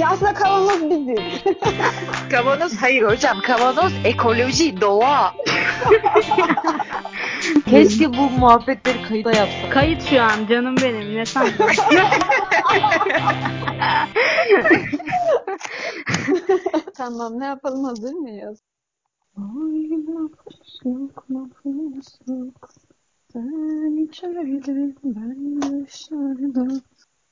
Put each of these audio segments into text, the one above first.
Ya aslında kavanoz biziz. Kavanoz hayır hocam. Kavanoz ekoloji, doğa. Keşke bu muhabbetleri kayıda yapsak. Kayıt şu an canım benim. Ne sandın? tamam ne yapalım hazır mıyız? Sen içeride ben dışarıda.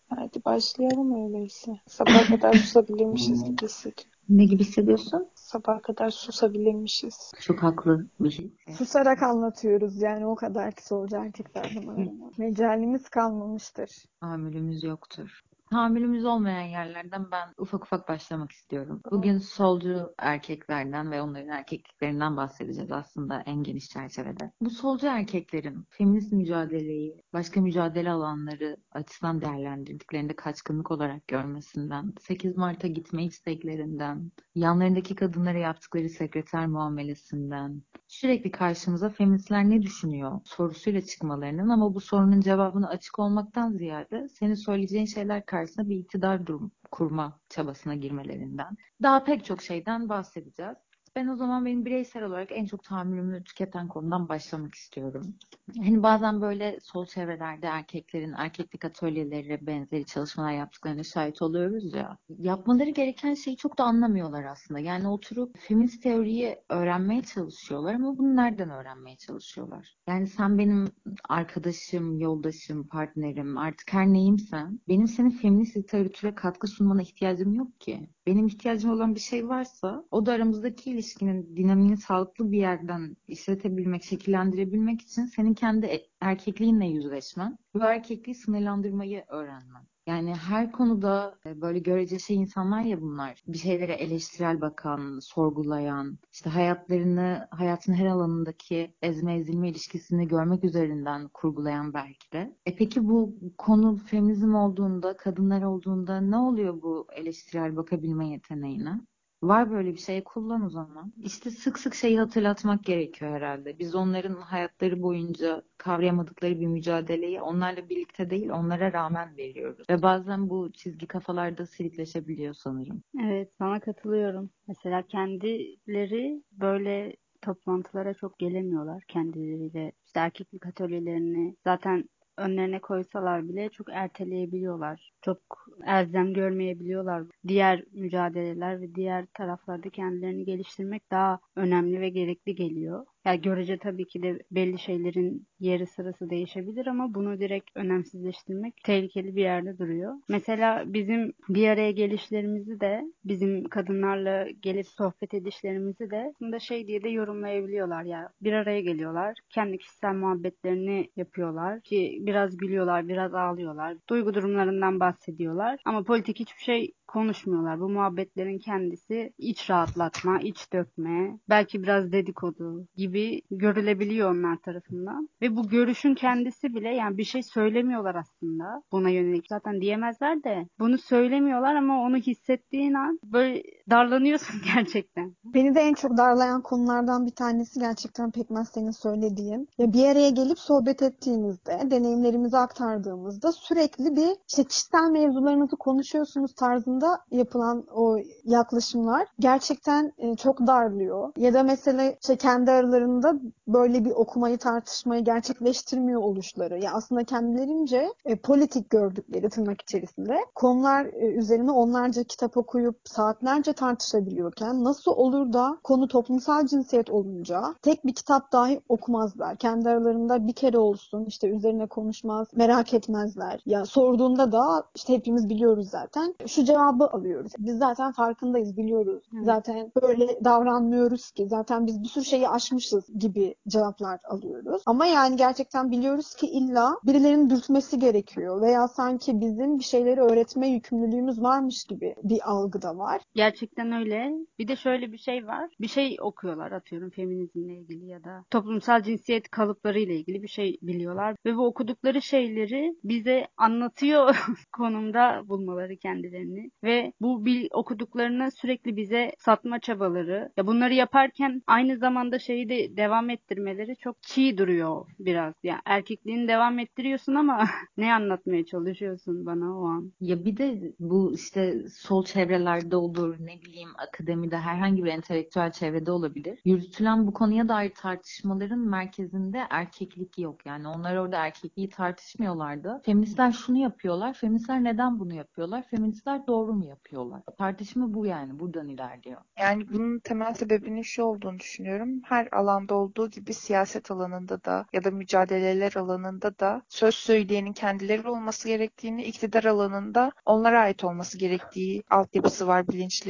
Hadi başlayalım öyleyse. Sabaha kadar susabilirmişiz gibi hissediyorum. Ne gibi hissediyorsun? Sabaha kadar susabilirmişiz. Çok haklı bir şey. Susarak anlatıyoruz yani o kadar ki solcu erkeklerden arama. Mecalimiz kalmamıştır. Tahammülümüz yoktur. Tahammülümüz olmayan yerlerden ben ufak ufak başlamak istiyorum. Bugün solcu erkeklerden ve onların erkekliklerinden bahsedeceğiz aslında en geniş çerçevede. Bu solcu erkeklerin feminist mücadeleyi, başka mücadele alanları açısından değerlendirdiklerinde kaçkınlık olarak görmesinden, 8 Mart'a gitme isteklerinden, yanlarındaki kadınlara yaptıkları sekreter muamelesinden, sürekli karşımıza feministler ne düşünüyor sorusuyla çıkmalarının ama bu sorunun cevabını açık olmaktan ziyade senin söyleyeceğin şeyler karşısında bir iktidar durum kurma çabasına girmelerinden. Daha pek çok şeyden bahsedeceğiz. Ben o zaman benim bireysel olarak en çok tahammülümü tüketen konudan başlamak istiyorum. Hani bazen böyle sol çevrelerde erkeklerin erkeklik atölyeleri benzeri çalışmalar yaptıklarına şahit oluyoruz ya. Yapmaları gereken şeyi çok da anlamıyorlar aslında. Yani oturup feminist teoriyi öğrenmeye çalışıyorlar ama bunu nereden öğrenmeye çalışıyorlar? Yani sen benim arkadaşım, yoldaşım, partnerim artık her neyimsen benim senin feminist literatüre katkı sunmana ihtiyacım yok ki. Benim ihtiyacım olan bir şey varsa o da aramızdaki ilişkinin dinamiğini sağlıklı bir yerden işletebilmek, şekillendirebilmek için senin kendi erkekliğinle yüzleşmen ve erkekliği sınırlandırmayı öğrenmen. Yani her konuda e, böyle görece şey insanlar ya bunlar. Bir şeylere eleştirel bakan, sorgulayan, işte hayatlarını, hayatın her alanındaki ezme ezilme ilişkisini görmek üzerinden kurgulayan belki de. E peki bu konu feminizm olduğunda, kadınlar olduğunda ne oluyor bu eleştirel bakabilme yeteneğine? Var böyle bir şey kullan o zaman. İşte sık sık şeyi hatırlatmak gerekiyor herhalde. Biz onların hayatları boyunca kavrayamadıkları bir mücadeleyi onlarla birlikte değil onlara rağmen veriyoruz. Ve bazen bu çizgi kafalarda silikleşebiliyor sanırım. Evet sana katılıyorum. Mesela kendileri böyle toplantılara çok gelemiyorlar kendileriyle. İşte erkeklik atölyelerini zaten önlerine koysalar bile çok erteleyebiliyorlar. Çok elzem görmeyebiliyorlar. Diğer mücadeleler ve diğer taraflarda kendilerini geliştirmek daha önemli ve gerekli geliyor. Yani görece tabii ki de belli şeylerin yeri sırası değişebilir ama bunu direkt önemsizleştirmek tehlikeli bir yerde duruyor. Mesela bizim bir araya gelişlerimizi de bizim kadınlarla gelip sohbet edişlerimizi de aslında şey diye de yorumlayabiliyorlar ya. Bir araya geliyorlar. Kendi kişisel muhabbetlerini yapıyorlar. Ki biraz gülüyorlar, biraz ağlıyorlar. Duygu durumlarından bahsediyorlar. Ama politik hiçbir şey konuşmuyorlar. Bu muhabbetlerin kendisi iç rahatlatma, iç dökme, belki biraz dedikodu gibi görülebiliyor onlar tarafından. Ve bu görüşün kendisi bile yani bir şey söylemiyorlar aslında buna yönelik. Zaten diyemezler de bunu söylemiyorlar ama onu hissettiğin an böyle darlanıyorsun gerçekten. Beni de en çok darlayan konulardan bir tanesi gerçekten Pekmez senin söylediğin. Ya bir araya gelip sohbet ettiğimizde, deneyimlerimizi aktardığımızda sürekli bir işte kişisel mevzularınızı konuşuyorsunuz tarzında yapılan o yaklaşımlar gerçekten e, çok darlıyor. Ya da mesela işte kendi aralarında böyle bir okumayı tartışmayı gerçekleştirmiyor oluşları. Ya aslında kendilerince e, politik gördükleri tırnak içerisinde konular e, üzerine onlarca kitap okuyup saatlerce tartışabiliyorken nasıl olur da konu toplumsal cinsiyet olunca tek bir kitap dahi okumazlar. Kendi aralarında bir kere olsun işte üzerine konuşmaz, merak etmezler. Ya sorduğunda da işte hepimiz biliyoruz zaten. Şu cevabı alıyoruz. Biz zaten farkındayız, biliyoruz. Hı. Zaten böyle davranmıyoruz ki. Zaten biz bir sürü şeyi aşmışız gibi cevaplar alıyoruz. Ama yani gerçekten biliyoruz ki illa birilerinin dürtmesi gerekiyor veya sanki bizim bir şeyleri öğretme yükümlülüğümüz varmış gibi bir algı da var. Gerçek Gerçekten öyle. Bir de şöyle bir şey var. Bir şey okuyorlar atıyorum feminizmle ilgili ya da toplumsal cinsiyet kalıpları ile ilgili bir şey biliyorlar ve bu okudukları şeyleri bize anlatıyor konumda bulmaları kendilerini ve bu bil, okuduklarını sürekli bize satma çabaları ya bunları yaparken aynı zamanda şeyi de devam ettirmeleri çok çiğ duruyor biraz. Ya erkekliğini devam ettiriyorsun ama ne anlatmaya çalışıyorsun bana o an? Ya bir de bu işte sol çevrelerde olur, ne bileyim akademide herhangi bir entelektüel çevrede olabilir. Yürütülen bu konuya dair tartışmaların merkezinde erkeklik yok. Yani onlar orada erkekliği tartışmıyorlardı. Feministler şunu yapıyorlar. Feministler neden bunu yapıyorlar? Feministler doğru mu yapıyorlar? Tartışma bu yani. Buradan ilerliyor. Yani bunun temel sebebinin şu olduğunu düşünüyorum. Her alanda olduğu gibi siyaset alanında da ya da mücadeleler alanında da söz söyleyenin kendileri olması gerektiğini, iktidar alanında onlara ait olması gerektiği altyapısı var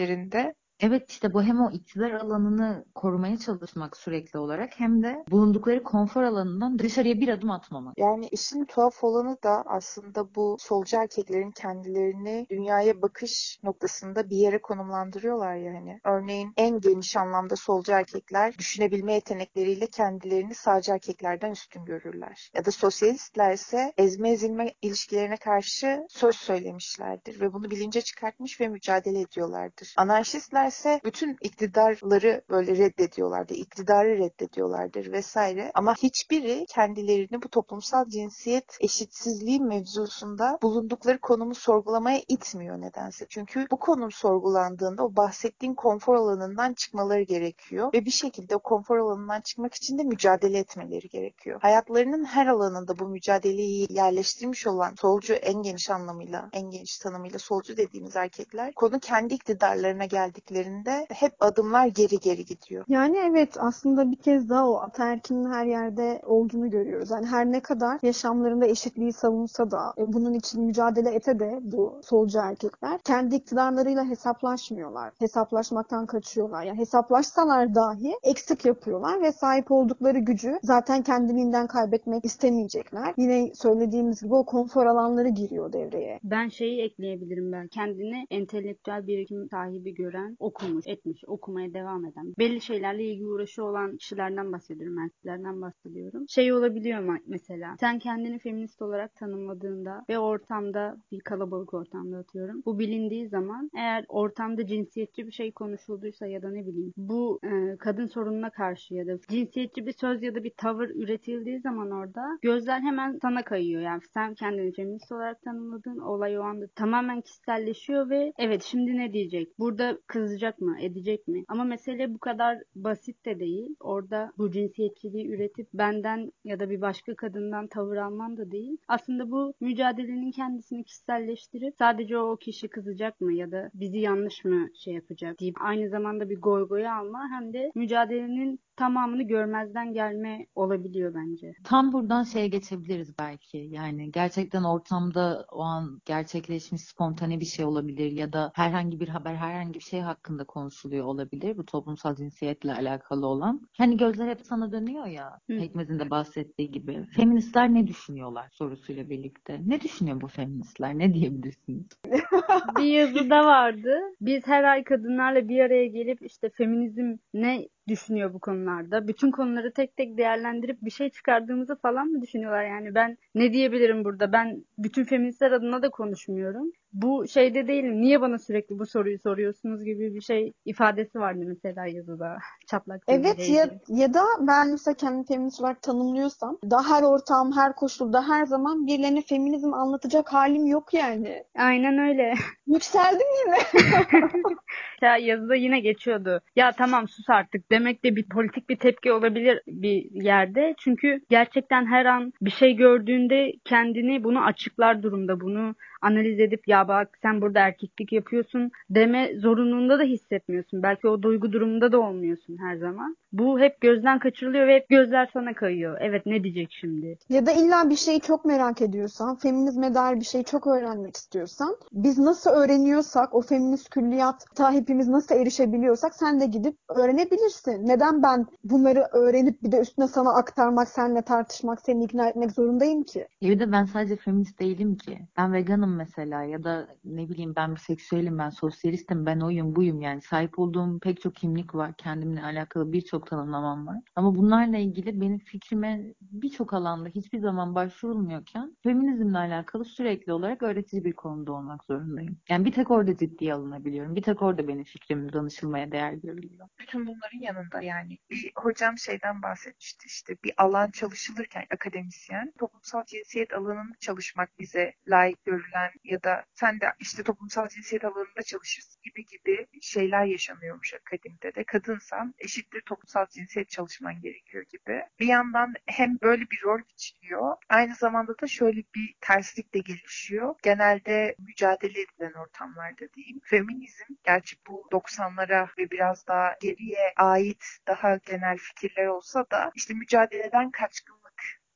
bilinçlerinde. Evet işte bu hem o iktidar alanını korumaya çalışmak sürekli olarak hem de bulundukları konfor alanından dışarıya bir adım atmamak. Yani işin tuhaf olanı da aslında bu solcu erkeklerin kendilerini dünyaya bakış noktasında bir yere konumlandırıyorlar yani. Örneğin en geniş anlamda solcu erkekler düşünebilme yetenekleriyle kendilerini sağcı erkeklerden üstün görürler. Ya da sosyalistler ise ezme ezilme ilişkilerine karşı söz söylemişlerdir ve bunu bilince çıkartmış ve mücadele ediyorlardır. Anarşistler ise bütün iktidarları böyle reddediyorlardır, iktidarı reddediyorlardır vesaire. Ama hiçbiri kendilerini bu toplumsal cinsiyet eşitsizliği mevzusunda bulundukları konumu sorgulamaya itmiyor nedense. Çünkü bu konum sorgulandığında o bahsettiğin konfor alanından çıkmaları gerekiyor ve bir şekilde o konfor alanından çıkmak için de mücadele etmeleri gerekiyor. Hayatlarının her alanında bu mücadeleyi yerleştirmiş olan solcu en geniş anlamıyla, en geniş tanımıyla solcu dediğimiz erkekler konu kendi iktidarlarına geldikleri geldiklerinde hep adımlar geri geri gidiyor. Yani evet aslında bir kez daha o ataerkinin her yerde olduğunu görüyoruz. Yani her ne kadar yaşamlarında eşitliği savunsa da e, bunun için mücadele ete de bu solcu erkekler kendi iktidarlarıyla hesaplaşmıyorlar. Hesaplaşmaktan kaçıyorlar. Yani hesaplaşsalar dahi eksik yapıyorlar ve sahip oldukları gücü zaten kendiliğinden kaybetmek istemeyecekler. Yine söylediğimiz gibi o konfor alanları giriyor devreye. Ben şeyi ekleyebilirim ben. Kendini entelektüel birikim sahibi gören, okumuş, etmiş, okumaya devam eden, belli şeylerle ilgi uğraşı olan kişilerden bahsediyorum, erkeklerden bahsediyorum. Şey olabiliyor mu mesela, sen kendini feminist olarak tanımladığında ve ortamda, bir kalabalık ortamda atıyorum, bu bilindiği zaman eğer ortamda cinsiyetçi bir şey konuşulduysa ya da ne bileyim, bu e, kadın sorununa karşı ya da cinsiyetçi bir söz ya da bir tavır üretildiği zaman orada gözler hemen sana kayıyor. Yani sen kendini feminist olarak tanımladığın olay o anda tamamen kişiselleşiyor ve evet şimdi ne diyecek? Burada kızacak mı, edecek mi? Ama mesele bu kadar basit de değil. Orada bu cinsiyetçiliği üretip benden ya da bir başka kadından tavır alman da değil. Aslında bu mücadelenin kendisini kişiselleştirip sadece o kişi kızacak mı ya da bizi yanlış mı şey yapacak deyip aynı zamanda bir goy goya alma hem de mücadelenin tamamını görmezden gelme olabiliyor bence. Tam buradan şeye geçebiliriz belki. Yani gerçekten ortamda o an gerçekleşmiş spontane bir şey olabilir ya da herhangi bir haber, herhangi bir şey hakkında konuşuluyor olabilir. Bu toplumsal cinsiyetle alakalı olan. Hani gözler hep sana dönüyor ya. Hı. Pekmez'in de bahsettiği gibi. Feministler ne düşünüyorlar sorusuyla birlikte. Ne düşünüyor bu feministler? Ne diyebilirsiniz? bir yazıda vardı. Biz her ay kadınlarla bir araya gelip işte feminizm ne düşünüyor bu konularda? Bütün konuları tek tek değerlendirip bir şey çıkardığımızı falan mı düşünüyorlar? Yani ben ne diyebilirim burada? Ben bütün feministler adına da konuşmuyorum. Bu şeyde değilim. Niye bana sürekli bu soruyu soruyorsunuz gibi bir şey ifadesi vardı mesela yazıda. Çatlak Evet ya, ya da ben mesela kendimi feminist olarak tanımlıyorsam da her ortam, her koşulda, her zaman birilerine feminizm anlatacak halim yok yani. Aynen öyle. Yükseldim yine. Ya yazıda yine geçiyordu. Ya tamam sus artık demek de bir politik bir tepki olabilir bir yerde. Çünkü gerçekten her an bir şey gördüğünde kendini bunu açıklar durumda. Bunu analiz edip ya bak sen burada erkeklik yapıyorsun deme zorunluluğunda da hissetmiyorsun. Belki o duygu durumunda da olmuyorsun her zaman. Bu hep gözden kaçırılıyor ve hep gözler sana kayıyor. Evet ne diyecek şimdi? Ya da illa bir şeyi çok merak ediyorsan, feminizme dair bir şeyi çok öğrenmek istiyorsan, biz nasıl öğreniyorsak, o feminist külliyata hepimiz nasıl erişebiliyorsak sen de gidip öğrenebilirsin. Neden ben bunları öğrenip bir de üstüne sana aktarmak, seninle tartışmak, seni ikna etmek zorundayım ki? Bir de ben sadece feminist değilim ki. Ben veganım kadınım mesela ya da ne bileyim ben bir seksüelim, ben sosyalistim, ben oyum, buyum yani sahip olduğum pek çok kimlik var. Kendimle alakalı birçok tanımlamam var. Ama bunlarla ilgili benim fikrime birçok alanda hiçbir zaman başvurulmuyorken feminizmle alakalı sürekli olarak öğretici bir konuda olmak zorundayım. Yani bir tek orada ciddiye alınabiliyorum. Bir tek orada benim fikrim danışılmaya değer görülüyor. Bütün bunların yanında yani hocam şeyden bahsetmişti işte bir alan çalışılırken akademisyen toplumsal cinsiyet alanını çalışmak bize layık görülen ya da sen de işte toplumsal cinsiyet alanında çalışırsın gibi gibi şeyler yaşanıyormuş akademide de. Kadınsan eşittir toplumsal cinsiyet çalışman gerekiyor gibi. Bir yandan hem böyle bir rol biçiliyor aynı zamanda da şöyle bir terslik de gelişiyor. Genelde mücadele edilen ortamlarda diyeyim. Feminizm gerçi bu 90'lara ve biraz daha geriye ait daha genel fikirler olsa da işte mücadeleden kaçkınlık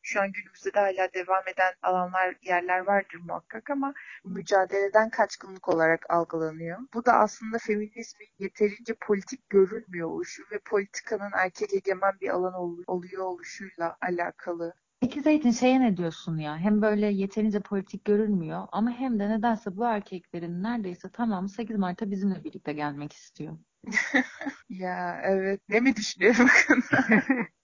şu an günümüzde de hala devam eden alanlar, yerler vardır muhakkak ama mücadeleden kaçkınlık olarak algılanıyor. Bu da aslında feminizmin yeterince politik görülmüyor oluşu ve politikanın erkek egemen bir alan ol- oluyor oluşuyla alakalı. Peki Zeytin şeye ne diyorsun ya? Hem böyle yeterince politik görülmüyor ama hem de nedense bu erkeklerin neredeyse tamamı 8 Mart'ta bizimle birlikte gelmek istiyor. Ya evet. Ne mi düşünüyorum bakın.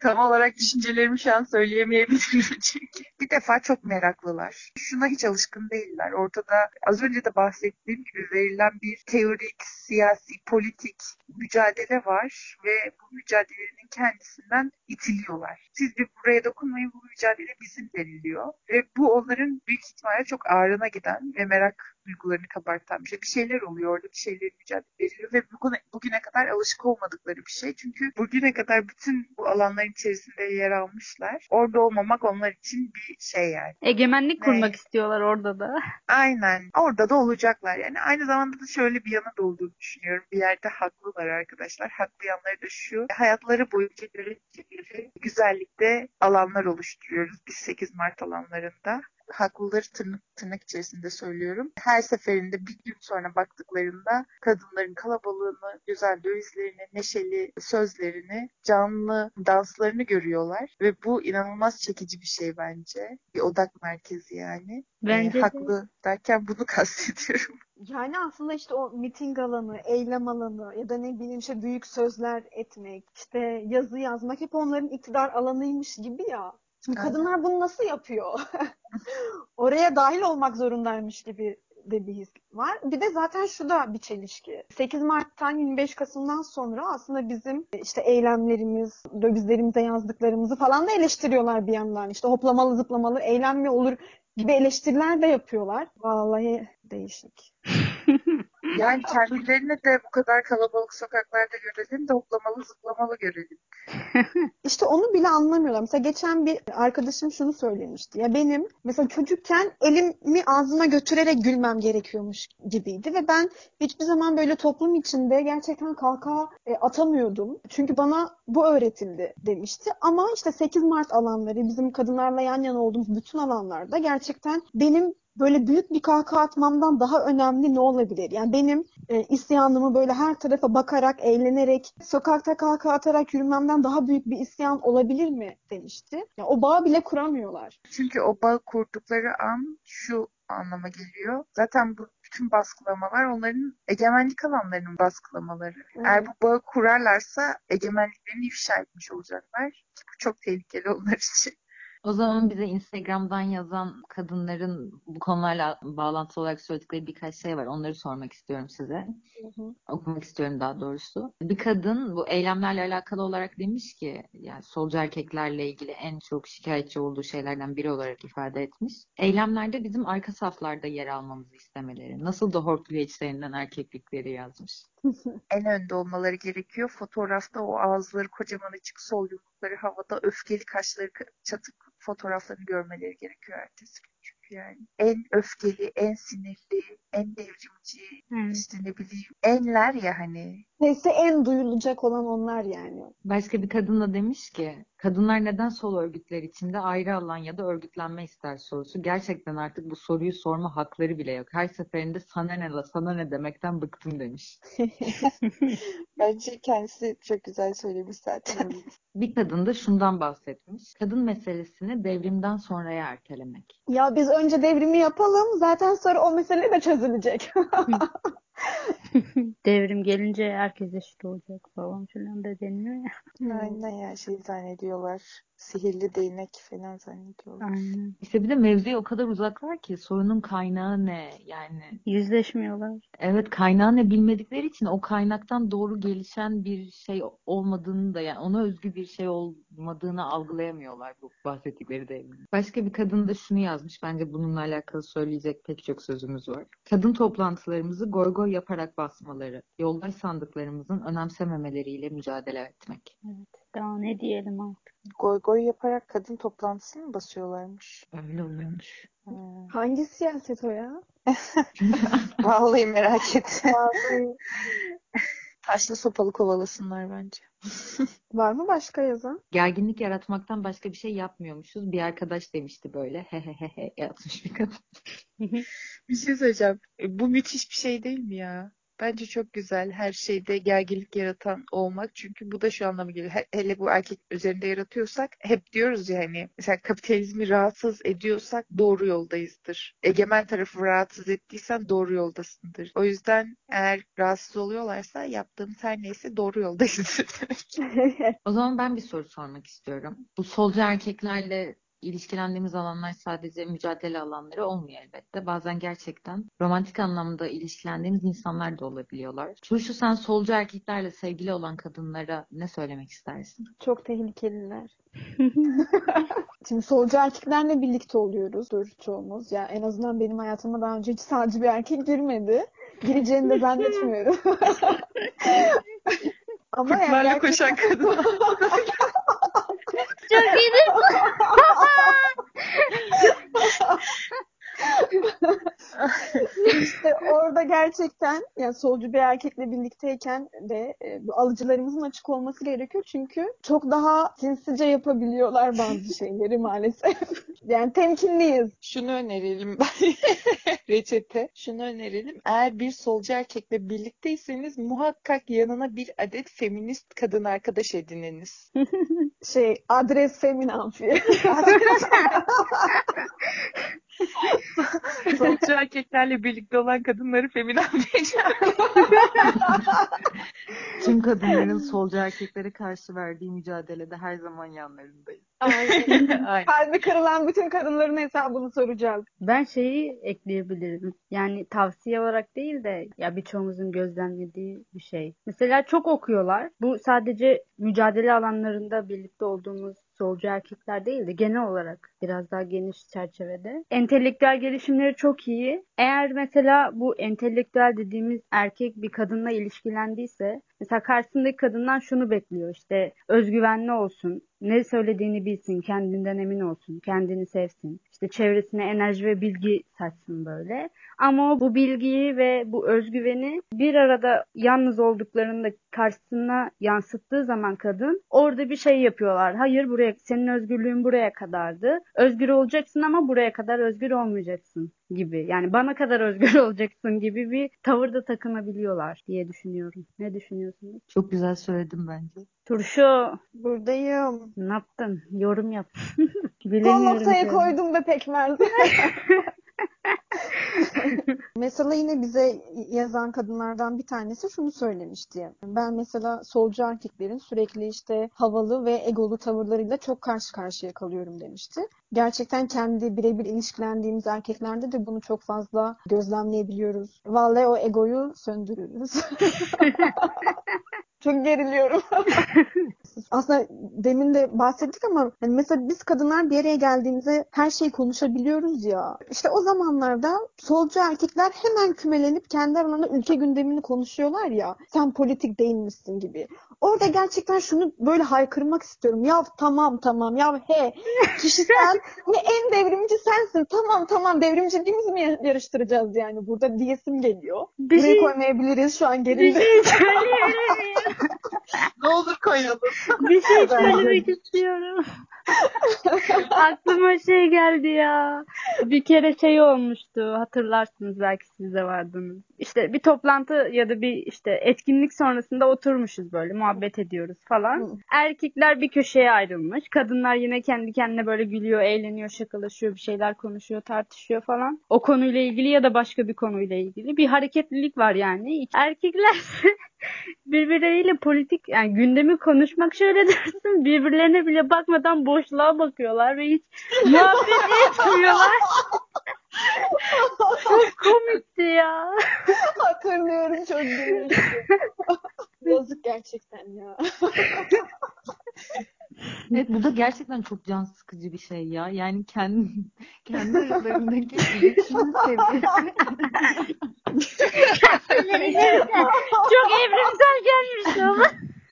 Tam olarak düşüncelerimi şu an söyleyemeyebilirim çünkü. Bir defa çok meraklılar. Şuna hiç alışkın değiller. Ortada az önce de bahsettiğim gibi verilen bir teorik, siyasi, politik mücadele var ve bu mücadelenin kendisinden itiliyorlar. Siz bir buraya dokunmayın bu mücadele bizim deniliyor. Ve bu onların büyük ihtimalle çok ağrına giden ve merak duygularını kabartan bir şey. Bir şeyler oluyor orada bir şeyler mücadele ediliyor ve bugüne, bugüne kadar alışık olmadıkları bir şey. Çünkü bugüne kadar bütün bu alanların içerisinde yer almışlar. Orada olmamak onlar için bir şey yani. Egemenlik kurmak istiyorlar orada da. Aynen. Orada da olacaklar. Yani aynı zamanda da şöyle bir yanı da olduğunu düşünüyorum. Bir yerde haklılar arkadaşlar. Haklı yanları da şu. Hayatları boyunca görecekleri güzellikte alanlar oluşturuyoruz. Biz 8 Mart alanlarında haklıları tırnak, tırnak içerisinde söylüyorum. Her seferinde bir gün sonra baktıklarında kadınların kalabalığını, güzel dövizlerini, neşeli sözlerini, canlı danslarını görüyorlar. Ve bu inanılmaz çekici bir şey bence. Bir odak merkezi yani. Bence Ee, de. haklı derken bunu kastediyorum. Yani aslında işte o miting alanı, eylem alanı ya da ne bileyim işte büyük sözler etmek, işte yazı yazmak hep onların iktidar alanıymış gibi ya. Şimdi kadınlar bunu nasıl yapıyor? Oraya dahil olmak zorundaymış gibi de bir his var. Bir de zaten şu da bir çelişki. 8 Mart'tan 25 Kasım'dan sonra aslında bizim işte eylemlerimiz, dövizlerimize yazdıklarımızı falan da eleştiriyorlar bir yandan. İşte hoplamalı zıplamalı eylem mi olur gibi eleştiriler de yapıyorlar. Vallahi değişik. Yani kendilerini de bu kadar kalabalık sokaklarda görelim de hoplamalı zıplamalı görelim. İşte onu bile anlamıyorlar. Mesela geçen bir arkadaşım şunu söylemişti. Ya benim mesela çocukken elimi ağzıma götürerek gülmem gerekiyormuş gibiydi ve ben hiçbir zaman böyle toplum içinde gerçekten kahkaha e, atamıyordum. Çünkü bana bu öğretildi demişti. Ama işte 8 Mart alanları bizim kadınlarla yan yana olduğumuz bütün alanlarda gerçekten benim böyle büyük bir kahkaha atmamdan daha önemli ne olabilir? Yani benim e, isyanımı böyle her tarafa bakarak, eğlenerek, sokakta kahkaha atarak yürümemden daha büyük bir isyan olabilir mi demişti. Ya o bağı bile kuramıyorlar. Çünkü o bağı kurdukları an şu anlama geliyor. Zaten bu bütün baskılamalar onların egemenlik alanlarının baskılamaları. Eğer bu bağı kurarlarsa egemenliklerini ifşa etmiş olacaklar. Bu çok tehlikeli onlar için. O zaman bize Instagram'dan yazan kadınların bu konularla bağlantılı olarak söyledikleri birkaç şey var. Onları sormak istiyorum size. Hı hı. Okumak istiyorum daha doğrusu. Bir kadın bu eylemlerle alakalı olarak demiş ki yani solcu erkeklerle ilgili en çok şikayetçi olduğu şeylerden biri olarak ifade etmiş. Eylemlerde bizim arka saflarda yer almamızı istemeleri. Nasıl da hortluyor içlerinden erkeklikleri yazmış. En önde olmaları gerekiyor. Fotoğrafta o ağızları kocaman açık sol yumrukları havada öfkeli kaşları çatık fotoğraflarını görmeleri gerekiyor ertesi gün. Çünkü yani en öfkeli, en sinirli, en devrimci, Evet. işte ne bileyim enler ya hani Sesi en duyulacak olan onlar yani. Başka bir kadın da demiş ki kadınlar neden sol örgütler içinde ayrı alan ya da örgütlenme ister sorusu. Gerçekten artık bu soruyu sorma hakları bile yok. Her seferinde sana ne la sana ne demekten bıktım demiş. Bence kendisi çok güzel söylemiş zaten. Bir kadın da şundan bahsetmiş. Kadın meselesini devrimden sonraya ertelemek. Ya biz önce devrimi yapalım zaten sonra o mesele de çözülecek. Devrim gelince herkes eşit olacak falan filan da deniyor ya. Aynen ya şey zannediyorlar. Sihirli değnek falan zannediyorlar. Aynen. İşte bir de mevzuya o kadar uzaklar ki sorunun kaynağı ne? Yani Yüzleşmiyorlar. evet kaynağı ne bilmedikleri için o kaynaktan doğru gelişen bir şey olmadığını da yani ona özgü bir şey olmadığını algılayamıyorlar bu bahsettikleri devrimin. Başka bir kadın da şunu yazmış. Bence bununla alakalı söyleyecek pek çok sözümüz var. Kadın toplantılarımızı goy goy yaparak basmaları, yoldaş sandıklarımızın önemsememeleriyle mücadele etmek. Evet. Daha ne diyelim artık. Goy goy yaparak kadın toplantısını mı basıyorlarmış? Öyle oluyormuş. Hmm. Hangi siyaset o ya? Vallahi merak ettim. Vallahi Taşlı sopalı kovalasınlar bence. var mı başka yazan? Gerginlik yaratmaktan başka bir şey yapmıyormuşuz. Bir arkadaş demişti böyle. He he he he yazmış bir kadın. Bir şey söyleyeceğim. E, Bu müthiş bir şey değil mi ya? Bence çok güzel her şeyde gerginlik yaratan olmak. Çünkü bu da şu anlama geliyor. He- Hele bu erkek üzerinde yaratıyorsak hep diyoruz ya hani mesela kapitalizmi rahatsız ediyorsak doğru yoldayızdır. Egemen tarafı rahatsız ettiysen doğru yoldasındır. O yüzden eğer rahatsız oluyorlarsa yaptığımız her neyse doğru yoldayızdır demek. O zaman ben bir soru sormak istiyorum. Bu solcu erkeklerle ilişkilendiğimiz alanlar sadece mücadele alanları olmuyor elbette. Bazen gerçekten romantik anlamda ilişkilendiğimiz insanlar da olabiliyorlar. Turşu sen solcu erkeklerle sevgili olan kadınlara ne söylemek istersin? Çok tehlikeliler. Şimdi solcu erkeklerle birlikte oluyoruzdur çoğumuz. Ya en azından benim hayatıma daha önce hiç sağcı bir erkek girmedi. Gireceğini de zannetmiyorum. Ama yani Kurtlarla gerçekten- koşan kadın. Çok iyi. İşte orada gerçekten yani solcu bir erkekle birlikteyken de e, bu alıcılarımızın açık olması gerekiyor. Çünkü çok daha sinsice yapabiliyorlar bazı şeyleri maalesef. Yani temkinliyiz. Şunu önerelim ben. Reçete. Şunu önerelim. Eğer bir solcu erkekle birlikteyseniz muhakkak yanına bir adet feminist kadın arkadaş edininiz. Şey adres femin amfi. solcu erkeklerle birlikte olan kadınları feminen diyeceğim. Tüm kadınların solcu erkeklere karşı verdiği mücadelede her zaman yanlarındayız. Aynen. Aynen. Kalbi kırılan bütün kadınların hesabını soracağız. Ben şeyi ekleyebilirim. Yani tavsiye olarak değil de ya birçoğumuzun gözlemlediği bir şey. Mesela çok okuyorlar. Bu sadece mücadele alanlarında birlikte olduğumuz solcu erkekler değil de genel olarak biraz daha geniş çerçevede. Entelektüel gelişimleri çok iyi. Eğer mesela bu entelektüel dediğimiz erkek bir kadınla ilişkilendiyse mesela karşısındaki kadından şunu bekliyor işte özgüvenli olsun, ne söylediğini bilsin, kendinden emin olsun, kendini sevsin. İşte çevresine enerji ve bilgi saçsın böyle. Ama o bu bilgiyi ve bu özgüveni bir arada yalnız olduklarında karşısına yansıttığı zaman kadın orada bir şey yapıyorlar. Hayır buraya senin özgürlüğün buraya kadardı. Özgür olacaksın ama buraya kadar özgür olmayacaksın gibi. Yani bana kadar özgür olacaksın gibi bir tavırda takınabiliyorlar diye düşünüyorum. Ne düşünüyorsunuz? Çok güzel söyledim bence. Turşu Buradayım. ne yaptın? Yorum yap. Son seni. koydum be pekmez. Mesela yine bize yazan kadınlardan bir tanesi şunu söylemişti. Ben mesela solcu erkeklerin sürekli işte havalı ve egolu tavırlarıyla çok karşı karşıya kalıyorum demişti. Gerçekten kendi birebir ilişkilendiğimiz erkeklerde de bunu çok fazla gözlemleyebiliyoruz. Vallahi o egoyu söndürürüz. çok geriliyorum. Aslında demin de bahsettik ama hani mesela biz kadınlar bir araya geldiğimizde her şeyi konuşabiliyoruz ya. İşte o zamanlarda solcu erkekler hemen kümelenip kendi aralarında ülke gündemini konuşuyorlar ya. Sen politik değil misin gibi. Orada gerçekten şunu böyle haykırmak istiyorum. Ya tamam tamam ya he kişisel ve en devrimci sensin. Tamam tamam devrimciliğimizi mi yarıştıracağız yani burada diyesim geliyor. Bir Burayı şey, koymayabiliriz şu an bir gerildi. şey? Ne olur koyalım. Bir şey söylemek istiyorum. Aklıma şey geldi ya. Bir kere şey olmuştu. Hatırlarsınız belki siz de vardınız. İşte bir toplantı ya da bir işte etkinlik sonrasında oturmuşuz böyle muhabbet ediyoruz falan. Hı. Erkekler bir köşeye ayrılmış. Kadınlar yine kendi kendine böyle gülüyor, eğleniyor, şakalaşıyor, bir şeyler konuşuyor, tartışıyor falan. O konuyla ilgili ya da başka bir konuyla ilgili bir hareketlilik var yani. Erkekler birbirleriyle politik yani gündemi konuşmak şöyle dersin birbirlerine bile bakmadan boşluğa bakıyorlar ve hiç muhabbet etmiyorlar. Çok komikti ya. Hatırlıyorum çok gerildi. Yazık gerçekten ya. Evet bu da gerçekten çok can sıkıcı bir şey ya. Yani kendi kendi aralarındaki iletişim seviyesi. Çok evrimsel gelmiş ama.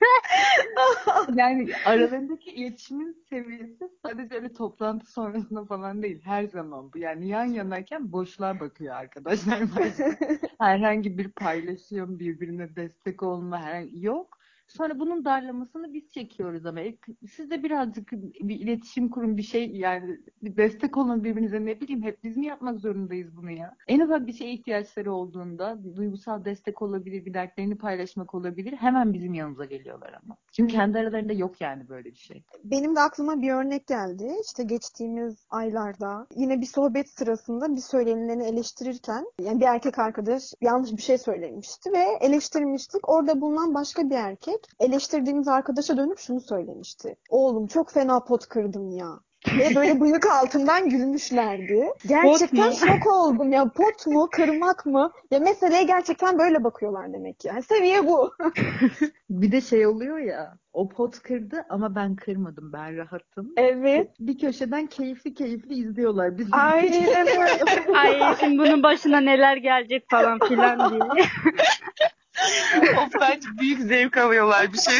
Yani aralarındaki iletişimin seviyesi sadece öyle toplantı sonrasında falan değil. Her zaman bu. Yani yan yanayken boşluğa bakıyor arkadaşlar. herhangi bir paylaşım, birbirine destek olma herhangi yok. Sonra bunun darlamasını biz çekiyoruz ama E, siz de birazcık bir iletişim kurun bir şey yani bir destek olun birbirinize ne bileyim hep biz mi yapmak zorundayız bunu ya? En ufak bir şeye ihtiyaçları olduğunda duygusal destek olabilir, bir dertlerini paylaşmak olabilir. Hemen bizim yanımıza geliyorlar ama. Çünkü kendi aralarında yok yani böyle bir şey. Benim de aklıma bir örnek geldi. İşte geçtiğimiz aylarda yine bir sohbet sırasında bir söylenileni eleştirirken yani bir erkek arkadaş yanlış bir şey söylemişti ve eleştirmiştik. Orada bulunan başka bir erkek eleştirdiğimiz arkadaşa dönüp şunu söylemişti. Oğlum çok fena pot kırdın ya. Ve böyle bıyık altından gülmüşlerdi. Gerçekten şok oldum ya. Pot mu, kırmak mı? Ya meseleye gerçekten böyle bakıyorlar demek ki. Yani seviye bu. Bir de şey oluyor ya o pot kırdı ama ben kırmadım ben rahatım. Evet. Bir köşeden keyifli keyifli izliyorlar bizi. Aynen öyle. Ay şimdi bunun başına neler gelecek falan filan diye. of bence büyük zevk alıyorlar bir şey.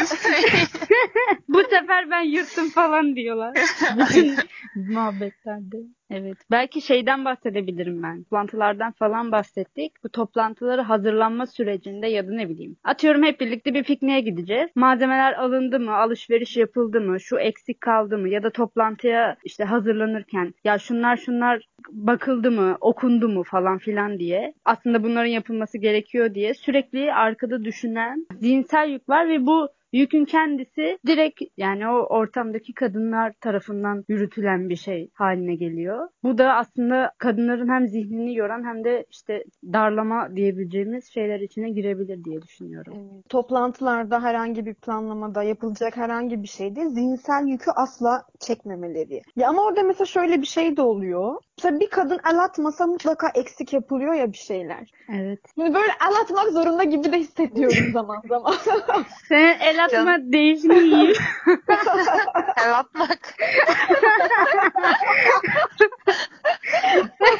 Bu sefer ben yırttım falan diyorlar. Bütün muhabbetlerde. Evet. Belki şeyden bahsedebilirim ben. Toplantılardan falan bahsettik. Bu toplantıları hazırlanma sürecinde ya da ne bileyim. Atıyorum hep birlikte bir pikniğe gideceğiz. Malzemeler alındı mı? Alışveriş yapıldı mı? Şu eksik kaldı mı? Ya da toplantıya işte hazırlanırken ya şunlar şunlar bakıldı mı? Okundu mu? Falan filan diye. Aslında bunların yapılması gerekiyor diye sürekli arkada düşünen zihinsel yük var ve bu Yükün kendisi direkt yani o ortamdaki kadınlar tarafından yürütülen bir şey haline geliyor. Bu da aslında kadınların hem zihnini yoran hem de işte darlama diyebileceğimiz şeyler içine girebilir diye düşünüyorum. Evet. Toplantılarda herhangi bir planlamada yapılacak herhangi bir şeyde zihinsel yükü asla çekmemeleri. Ya ama orada mesela şöyle bir şey de oluyor. Mesela bir kadın el atmasa mutlaka eksik yapılıyor ya bir şeyler. Evet. Şimdi böyle el atmak zorunda gibi de hissediyorum zaman zaman. Senin el atma değişimi iyi. El atmak.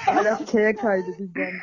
Arapçaya kaydedeceğim.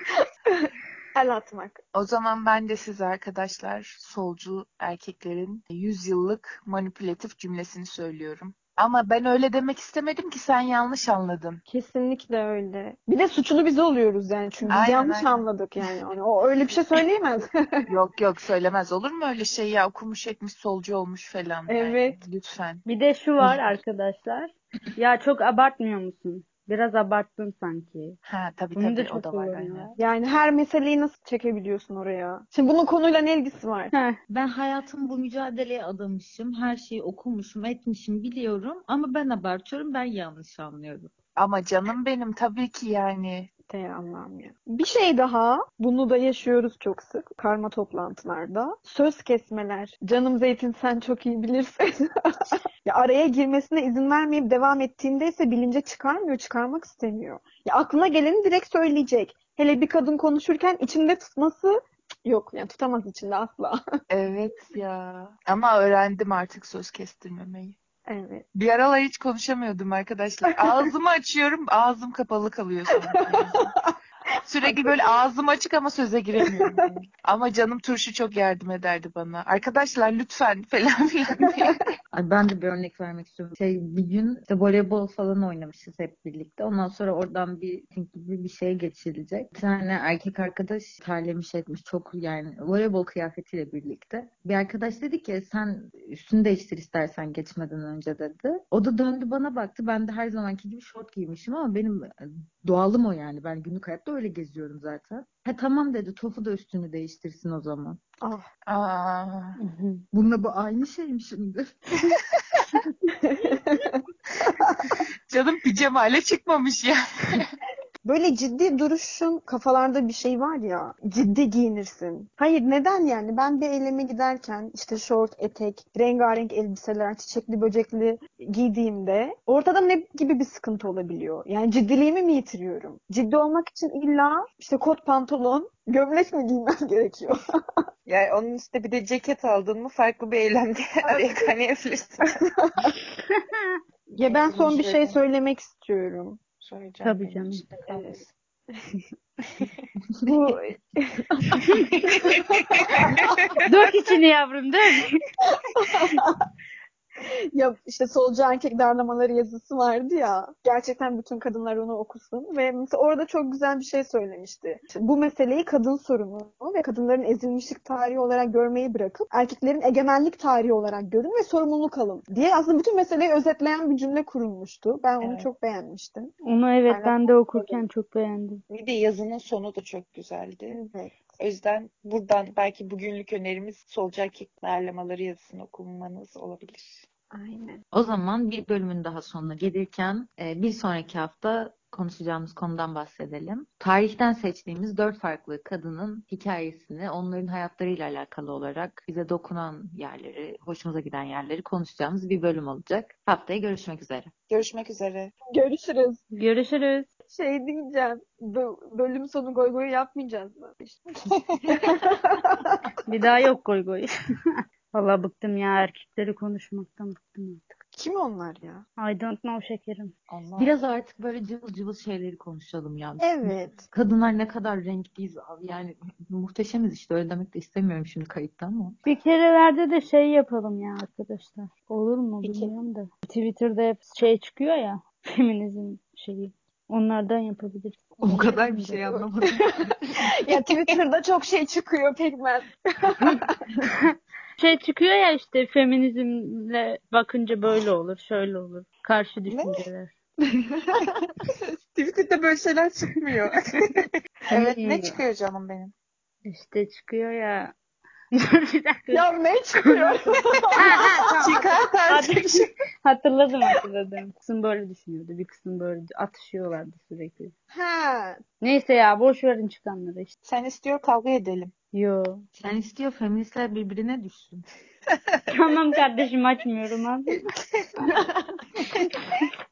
el atmak. O zaman ben de size arkadaşlar solcu erkeklerin 100 yıllık manipülatif cümlesini söylüyorum. Ama ben öyle demek istemedim ki sen yanlış anladın. Kesinlikle öyle. Bir de suçlu biz oluyoruz yani çünkü biz Aynen, yanlış aynen. anladık yani. O öyle bir şey söyleyemez. Yok yok söylemez olur mu öyle şey ya okumuş etmiş solcu olmuş falan. Yani Evet. lütfen. Bir de şu var arkadaşlar. Ya çok abartmıyor musun? Biraz abarttın sanki. Ha tabii Bunu da tabii çok o da var aynen. Yani her meseleyi nasıl çekebiliyorsun oraya? Şimdi bunun konuyla ne ilgisi var? Heh, Ben hayatımı bu mücadeleye adamışım. Her şeyi okumuşum, etmişim, biliyorum. Ama ben abartıyorum, ben yanlış anlıyorum. Ama canım benim tabii ki yani. Allah'ım ya. Bir şey daha, bunu da yaşıyoruz çok sık karma toplantılarda. Söz kesmeler. Canım Zeytin sen çok iyi bilirsin. ya araya girmesine izin vermeyip devam ettiğinde ise bilince çıkarmıyor, çıkarmak istemiyor. Ya aklına geleni direkt söyleyecek. Hele bir kadın konuşurken içinde tutması Yok yani tutamaz içinde asla. Evet ya. Ama öğrendim artık söz kestirmemeyi. Evet. Bir aralar hiç konuşamıyordum arkadaşlar. Ağzımı açıyorum, ağzım kapalı kalıyor. Sürekli böyle ağzım açık ama söze giremiyorum. Ama canım turşu çok yardım ederdi bana. Arkadaşlar lütfen falan filan diye. Ay ben de bir örnek vermek istiyorum. Şey bir gün işte voleybol falan oynamışız hep birlikte. Ondan sonra oradan bir gibi bir şey geçirilecek. Bir tane erkek arkadaş terlemiş etmiş çok yani voleybol kıyafetiyle birlikte. Bir arkadaş dedi ki sen üstünü değiştir istersen geçmeden önce dedi. O da döndü bana baktı. Ben de her zamanki gibi şort giymişim ama benim doğalım o yani. Ben günlük hayatta öyle geziyorum zaten. Ha tamam dedi. Tofu da üstünü değiştirsin o zaman. Ah. Aa, Bununla bu aynı şey mi şimdi? canım pijamale çıkmamış ya. Böyle ciddi duruşun kafalarda bir şey var ya. Ciddi giyinirsin. Hayır neden yani? Ben bir eyleme giderken işte şort, etek, rengarenk elbiseler, çiçekli böcekli giydiğimde ortada ne gibi bir sıkıntı olabiliyor? Yani ciddiliğimi mi yitiriyorum? Ciddi olmak için illa işte kot pantolon, gömlek mi giymem gerekiyor? Yani onun üstüne bir de ceket aldın mı farklı bir eylemde araya kaynayabilirsin. Ya ben son bir şey söylemek istiyorum. Söyleyeceğim Tabii canım. işte. Bu Dök içini yavrum dök. Ya işte solcu erkek darlamaları yazısı vardı ya. Gerçekten bütün kadınlar onu okusun. Ve mesela orada çok güzel bir şey söylemişti. İşte bu meseleyi kadın sorunu ve kadınların ezilmişlik tarihi olarak görmeyi bırakıp erkeklerin egemenlik tarihi olarak görün ve sorumluluk alın diye aslında bütün meseleyi özetleyen bir cümle kurulmuştu. Ben onu Evet. çok beğenmiştim. Onu evet Aynen. ben de okurken çok beğendim. Bir de yazının sonu da çok güzeldi. Evet. O yüzden buradan belki bugünlük önerimiz solcu erkek darlamaları yazısını okumanız olabilir. Aynen. O zaman bir bölümün daha sonuna gelirken e, bir sonraki hafta konuşacağımız konudan bahsedelim. Tarihten seçtiğimiz dört farklı kadının hikayesini, onların hayatlarıyla alakalı olarak bize dokunan yerleri, hoşumuza giden yerleri konuşacağımız bir bölüm olacak. Haftaya görüşmek üzere. Görüşmek üzere. Görüşürüz. Görüşürüz. Şey diyeceğim. bö- bölüm sonu goy goy yapmayacağız mı? Bir daha yok goy goy. Valla bıktım ya erkekleri konuşmaktan bıktım artık. Kim onlar ya? I don't know şekerim. Allah. Biraz artık böyle cıvıl cıvıl şeyleri konuşalım ya. Evet. Kadınlar ne kadar renkliyiz abi. Yani muhteşemiz işte öyle demek de istemiyorum şimdi kayıtta ama. Bir kerelerde de şey yapalım ya arkadaşlar. Olur mu Peki. bilmiyorum da. Twitter'da hep şey çıkıyor ya. Feminizm şeyi. Onlardan yapabiliriz. O kadar bir şey anlamadım. Ya Twitter'da çok şey çıkıyor pekmez. Şey çıkıyor ya işte feminizmle bakınca böyle olur, şöyle olur. Karşı düşünceler. Twitter'da böyle şeyler çıkmıyor. evet ne çıkıyor canım benim? İşte çıkıyor ya. Dur bir dakika. Ya ne çıkıyor? Ha, ha, tamam. Çıkar şey. Hatırladım hatırladım. Kısım böyle düşünüyordu. Bir kısım böyle atışıyorlardı sürekli. ha. Neyse ya boş verin çıkanları işte. Sen istiyor kavga edelim. Yo. Sen istiyor feministler birbirine düşsün. Tamam kardeşim açmıyorum abi.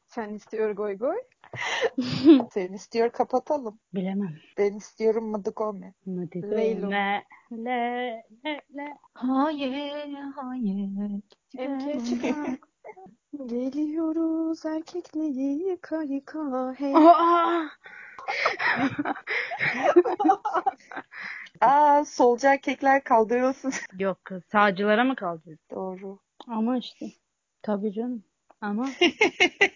Sen istiyor goy goy. Sen istiyor kapatalım. Bilemem. Ben istiyorum mıdıkome. Hadi Leylo. Le, le, le. Hayır, hayır. Çıkar. Geliyoruz erkekliği yıka yıka hey. Aa! Aa solcu erkekler kaldırılsın. Yok kız sağcılara mı kalacağız? Doğru. Ama işte. Tabii canım. Ama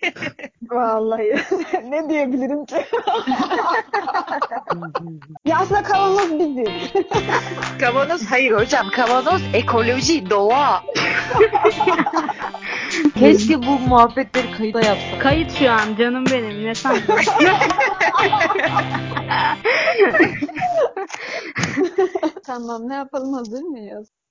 Vallahi ne diyebilirim ki? ya aslında kavanoz bizim. Kavanoz hayır hocam. Kavanoz ekoloji, doğa. Keşke bu muhabbetleri kayıda yapsak. kayıt şu an canım benim. Ne sandın? Tamam ne yapalım hazır mıyız?